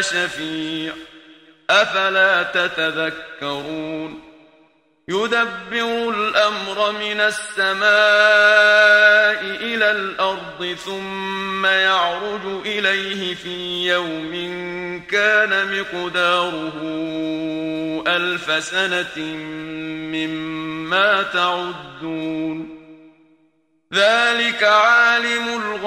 شفيع. أفلا تتذكرون؟ يدبر الأمر من السماء إلى الأرض ثم يعرج إليه في يوم كان مقداره ألف سنة مما تعدون. ذلك عالم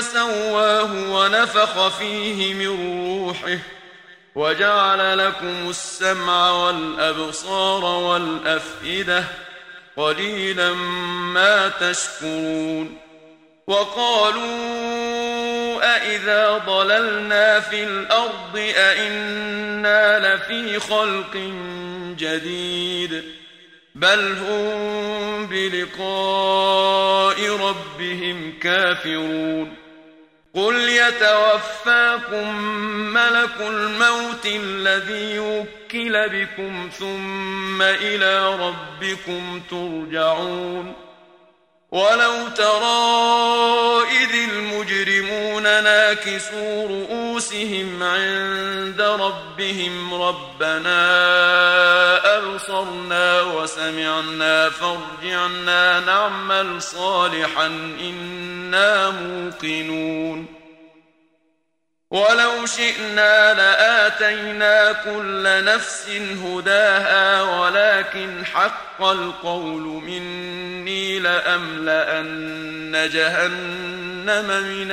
سواه ونفخ فيه من روحه وجعل لكم السمع والأبصار والأفئدة قليلا ما تشكرون وقالوا أإذا ضللنا في الأرض أإنا لفي خلق جديد بل هم بلقاء ربهم كافرون قل يتوفاكم ملك الموت الذي وكل بكم ثم إلى ربكم ترجعون ولو ترى إذ المجرمون ناكسوا رؤوسهم عند ربهم ربنا أبصرنا وسمعنا فارجعنا نعمل صالحا إنا موقنون. ولو شئنا لآتينا كل نفس هداها ولكن حق القول مني لأملأن جهنم من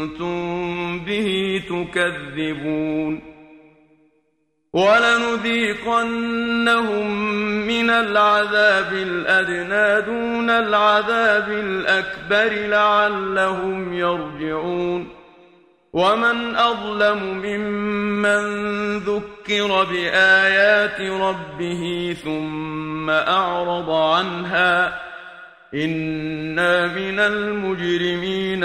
كنتم به تكذبون ولنذيقنهم من العذاب الأدنى دون العذاب الأكبر لعلهم يرجعون ومن أظلم ممن ذكر بآيات ربه ثم أعرض عنها إنا من المجرمين